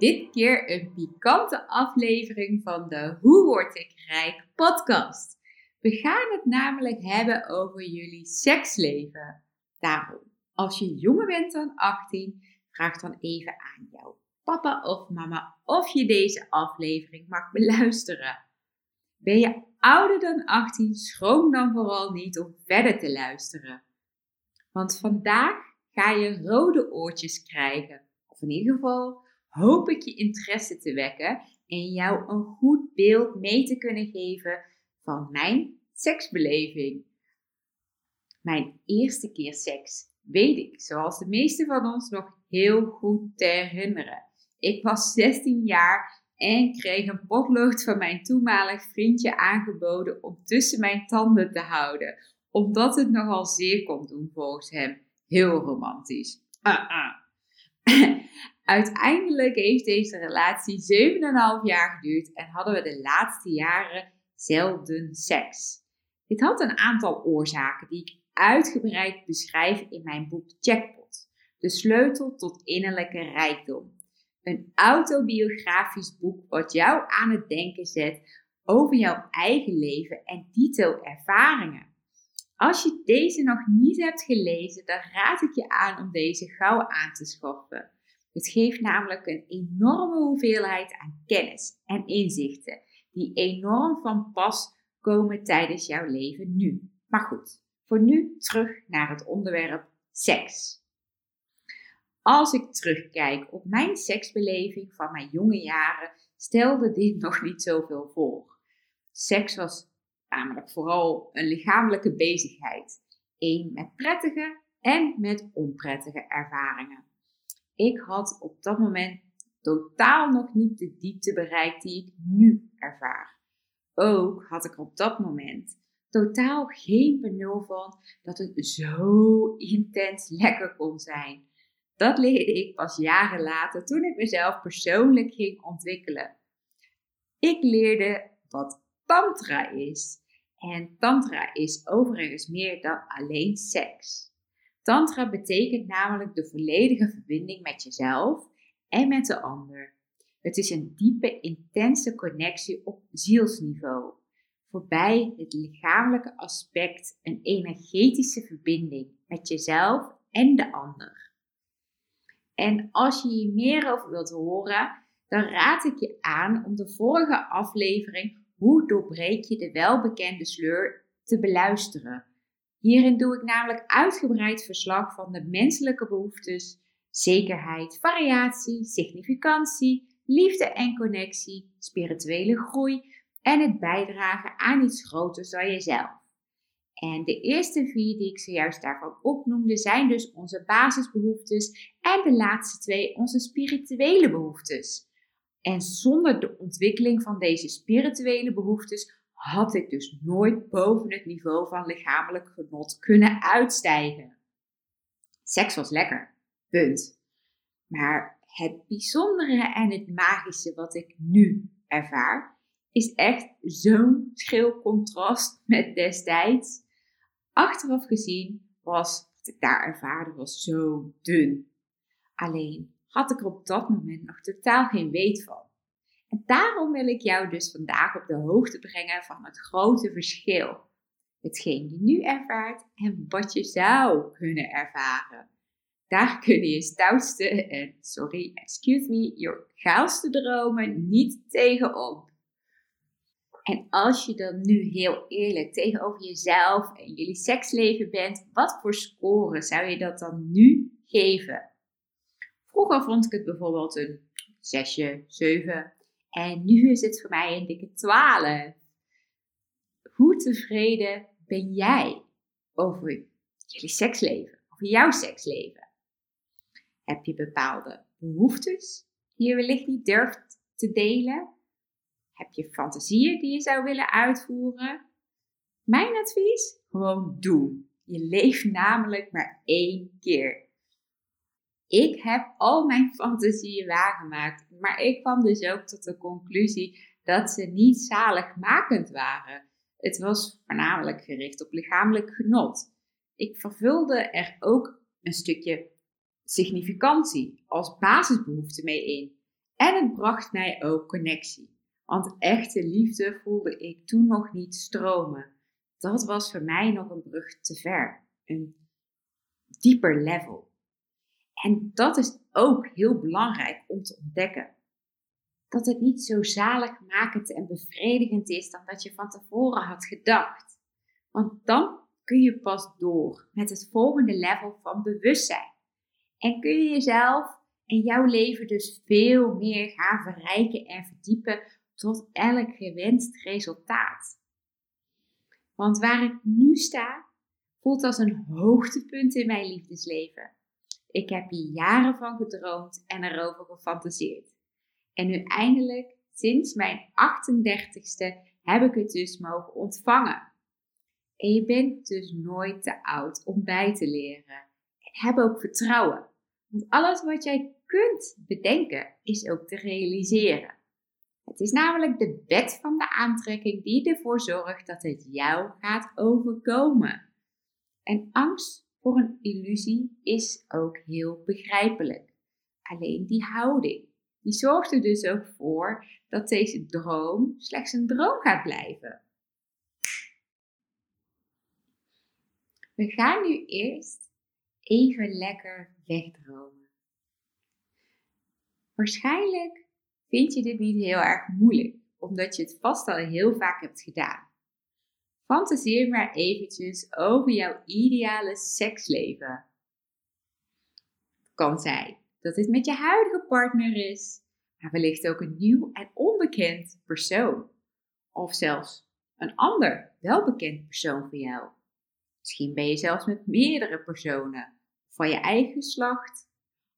Dit keer een pikante aflevering van de Hoe word ik rijk podcast. We gaan het namelijk hebben over jullie seksleven. Daarom, als je jonger bent dan 18, vraag dan even aan jou papa of mama of je deze aflevering mag beluisteren. Ben je ouder dan 18, schroom dan vooral niet om verder te luisteren. Want vandaag ga je rode oortjes krijgen. Of in ieder geval hoop ik je interesse te wekken en jou een goed beeld mee te kunnen geven van mijn seksbeleving. Mijn eerste keer seks weet ik, zoals de meeste van ons, nog heel goed te herinneren. Ik was 16 jaar en kreeg een potlood van mijn toenmalig vriendje aangeboden om tussen mijn tanden te houden, omdat het nogal zeer kon doen volgens hem. Heel romantisch. Uh -uh. Uiteindelijk heeft deze relatie 7,5 jaar geduurd en hadden we de laatste jaren zelden seks. Dit had een aantal oorzaken die ik uitgebreid beschrijf in mijn boek Jackpot, de sleutel tot innerlijke rijkdom. Een autobiografisch boek wat jou aan het denken zet over jouw eigen leven en dito ervaringen. Als je deze nog niet hebt gelezen, dan raad ik je aan om deze gauw aan te schaffen. Het geeft namelijk een enorme hoeveelheid aan kennis en inzichten die enorm van pas komen tijdens jouw leven nu. Maar goed, voor nu terug naar het onderwerp seks. Als ik terugkijk op mijn seksbeleving van mijn jonge jaren, stelde dit nog niet zoveel voor. Seks was namelijk vooral een lichamelijke bezigheid. Een met prettige en met onprettige ervaringen. Ik had op dat moment totaal nog niet de diepte bereikt die ik nu ervaar. Ook had ik op dat moment totaal geen benul van dat het zo intens lekker kon zijn. Dat leerde ik pas jaren later toen ik mezelf persoonlijk ging ontwikkelen. Ik leerde wat Tantra is. En Tantra is overigens meer dan alleen seks. Tantra betekent namelijk de volledige verbinding met jezelf en met de ander. Het is een diepe, intense connectie op zielsniveau. Voorbij het lichamelijke aspect een energetische verbinding met jezelf en de ander. En als je hier meer over wilt horen, dan raad ik je aan om de vorige aflevering Hoe doorbreek je de welbekende sleur te beluisteren. Hierin doe ik namelijk uitgebreid verslag van de menselijke behoeftes, zekerheid, variatie, significantie, liefde en connectie, spirituele groei en het bijdragen aan iets groters dan jezelf. En de eerste vier die ik zojuist daarvan opnoemde, zijn dus onze basisbehoeftes. En de laatste twee onze spirituele behoeftes. En zonder de ontwikkeling van deze spirituele behoeftes had ik dus nooit boven het niveau van lichamelijk genot kunnen uitstijgen. Seks was lekker, punt. Maar het bijzondere en het magische wat ik nu ervaar, is echt zo'n schil contrast met destijds. Achteraf gezien was wat ik daar ervaarde was zo dun. Alleen had ik er op dat moment nog totaal geen weet van. En daarom wil ik jou dus vandaag op de hoogte brengen van het grote verschil. Hetgeen je nu ervaart en wat je zou kunnen ervaren. Daar kunnen je stoutste en, sorry, excuse me, je gaalste dromen niet tegenop. En als je dan nu heel eerlijk tegenover jezelf en jullie seksleven bent, wat voor score zou je dat dan nu geven? Vroeger vond ik het bijvoorbeeld een 6, 7 en nu is het voor mij een dikke 12. Hoe tevreden ben jij over jullie seksleven, over jouw seksleven? Heb je bepaalde behoeftes die je wellicht niet durft te delen? Heb je fantasieën die je zou willen uitvoeren? Mijn advies? Gewoon doen. Je leeft namelijk maar één keer. Ik heb al mijn fantasieën waargemaakt, maar ik kwam dus ook tot de conclusie dat ze niet zaligmakend waren. Het was voornamelijk gericht op lichamelijk genot. Ik vervulde er ook een stukje significantie als basisbehoefte mee in. En het bracht mij ook connectie. Want echte liefde voelde ik toen nog niet stromen. Dat was voor mij nog een brug te ver. Een dieper level. En dat is ook heel belangrijk om te ontdekken. Dat het niet zo zaligmakend en bevredigend is dan dat je van tevoren had gedacht. Want dan kun je pas door met het volgende level van bewustzijn. En kun je jezelf en jouw leven dus veel meer gaan verrijken en verdiepen tot elk gewenst resultaat. Want waar ik nu sta, voelt als een hoogtepunt in mijn liefdesleven. Ik heb hier jaren van gedroomd en erover gefantaseerd. En nu eindelijk, sinds mijn 38ste, heb ik het dus mogen ontvangen. En je bent dus nooit te oud om bij te leren. En heb ook vertrouwen. Want alles wat jij kunt bedenken is ook te realiseren. Het is namelijk de wet van de aantrekking die ervoor zorgt dat het jou gaat overkomen. En angst voor een illusie is ook heel begrijpelijk. Alleen die houding, die zorgt er dus ook voor dat deze droom slechts een droom gaat blijven. We gaan nu eerst even lekker wegdromen. Waarschijnlijk vind je dit niet heel erg moeilijk, omdat je het vast al heel vaak hebt gedaan. Fantaseer maar eventjes over jouw ideale seksleven. Het kan zijn dat dit met je huidige partner is, maar wellicht ook een nieuw en onbekend persoon. Of zelfs een ander, welbekend persoon voor jou. Misschien ben je zelfs met meerdere personen van je eigen geslacht.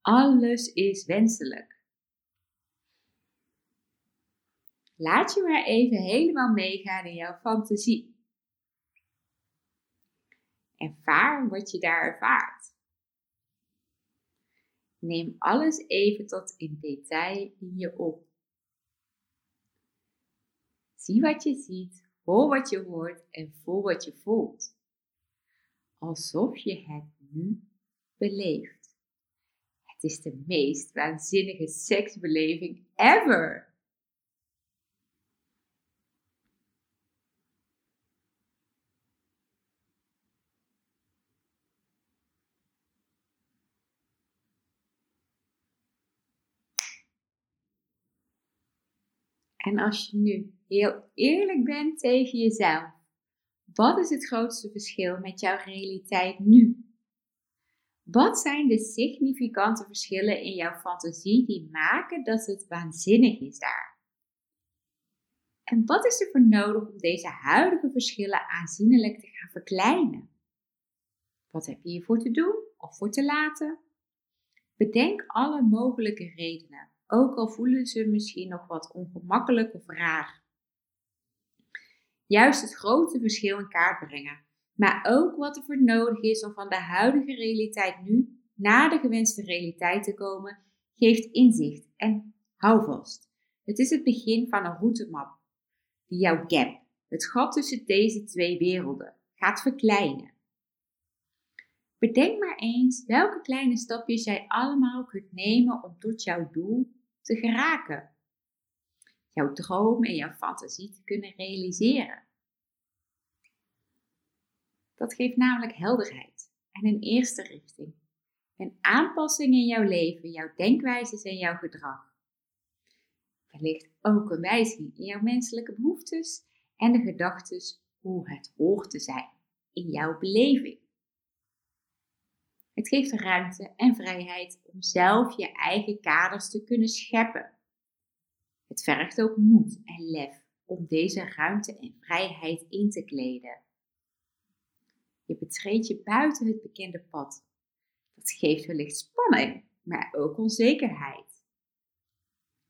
Alles is wenselijk. Laat je maar even helemaal meegaan in jouw fantasie. Ervaar wat je daar ervaart. Neem alles even tot in detail in je op. Zie wat je ziet, hoor wat je hoort en voel wat je voelt. Alsof je het nu beleeft. Het is de meest waanzinnige seksbeleving ever. En als je nu heel eerlijk bent tegen jezelf, wat is het grootste verschil met jouw realiteit nu? Wat zijn de significante verschillen in jouw fantasie die maken dat het waanzinnig is daar? En wat is er voor nodig om deze huidige verschillen aanzienlijk te gaan verkleinen? Wat heb je hiervoor te doen of voor te laten? Bedenk alle mogelijke redenen ook al voelen ze misschien nog wat ongemakkelijk of raar. Juist het grote verschil in kaart brengen, maar ook wat er voor nodig is om van de huidige realiteit nu naar de gewenste realiteit te komen, geeft inzicht en hou vast. Het is het begin van een routemap die jouw gap, het gat tussen deze twee werelden, gaat verkleinen. Bedenk maar eens welke kleine stapjes jij allemaal kunt nemen om tot jouw doel te geraken. Jouw droom en jouw fantasie te kunnen realiseren. Dat geeft namelijk helderheid en een eerste richting. Een aanpassing in jouw leven, jouw denkwijzes en jouw gedrag. Wellicht ook een wijziging in jouw menselijke behoeftes en de gedachten hoe het hoort te zijn in jouw beleving. Het geeft ruimte en vrijheid om zelf je eigen kaders te kunnen scheppen. Het vergt ook moed en lef om deze ruimte en vrijheid in te kleden. Je betreedt je buiten het bekende pad. Dat geeft wellicht spanning, maar ook onzekerheid.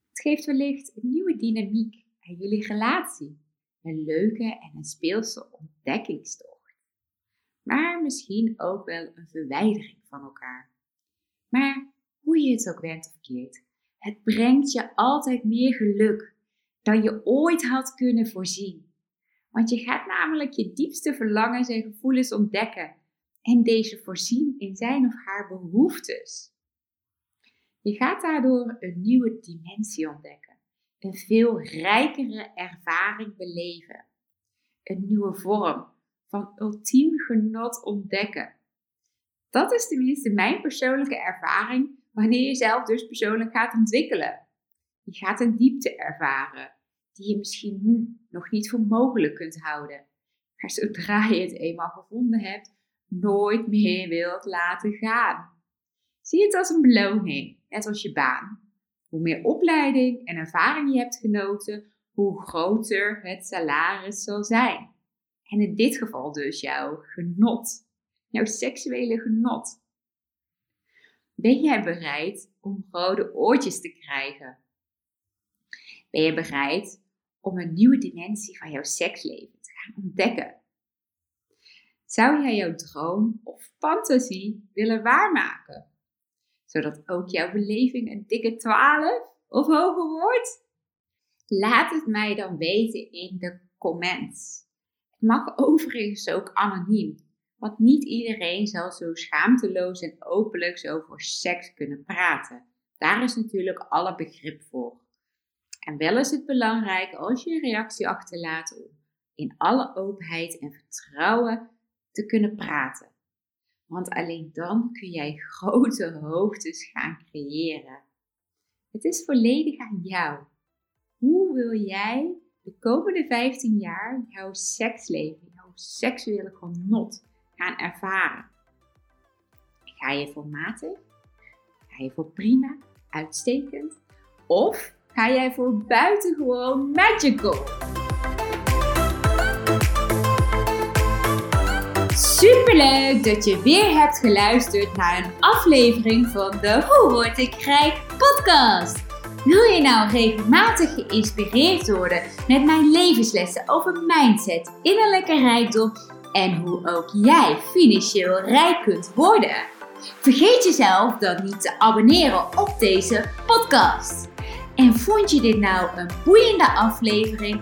Het geeft wellicht een nieuwe dynamiek aan jullie relatie, een leuke en een speelse ontdekkingstocht. Maar misschien ook wel een verwijdering van elkaar. Maar hoe je het ook bent of keert, het brengt je altijd meer geluk dan je ooit had kunnen voorzien. Want je gaat namelijk je diepste verlangens en gevoelens ontdekken en deze voorzien in zijn of haar behoeftes. Je gaat daardoor een nieuwe dimensie ontdekken, een veel rijkere ervaring beleven, een nieuwe vorm van ultiem genot ontdekken. Dat is tenminste mijn persoonlijke ervaring wanneer je zelf dus persoonlijk gaat ontwikkelen. Je gaat een diepte ervaren die je misschien nu nog niet voor mogelijk kunt houden. Maar zodra je het eenmaal gevonden hebt, nooit meer wilt laten gaan. Zie het als een beloning, net als je baan. Hoe meer opleiding en ervaring je hebt genoten, hoe groter het salaris zal zijn. En in dit geval dus jouw genot, jouw seksuele genot. Ben jij bereid om rode oortjes te krijgen? Ben je bereid om een nieuwe dimensie van jouw seksleven te gaan ontdekken? Zou jij jouw droom of fantasie willen waarmaken? Zodat ook jouw beleving een dikke 12 of hoger wordt? Laat het mij dan weten in de comments. Mag overigens ook anoniem, want niet iedereen zal zo schaamteloos en openlijk over seks kunnen praten. Daar is natuurlijk alle begrip voor. En wel is het belangrijk als je een reactie achterlaat om in alle openheid en vertrouwen te kunnen praten. Want alleen dan kun jij grote hoogtes gaan creëren. Het is volledig aan jou. Hoe wil jij de komende 15 jaar jouw seksleven, jouw seksuele genot gaan ervaren? Ga je voor matig? Ga je voor prima, uitstekend? Of ga jij voor buitengewoon magical? Superleuk dat je weer hebt geluisterd naar een aflevering van de Hoe Word Ik Rijk podcast. Wil je nou regelmatig geïnspireerd worden met mijn levenslessen over mindset, innerlijke rijkdom en hoe ook jij financieel rijk kunt worden? Vergeet jezelf dan niet te abonneren op deze podcast. En vond je dit nou een boeiende aflevering?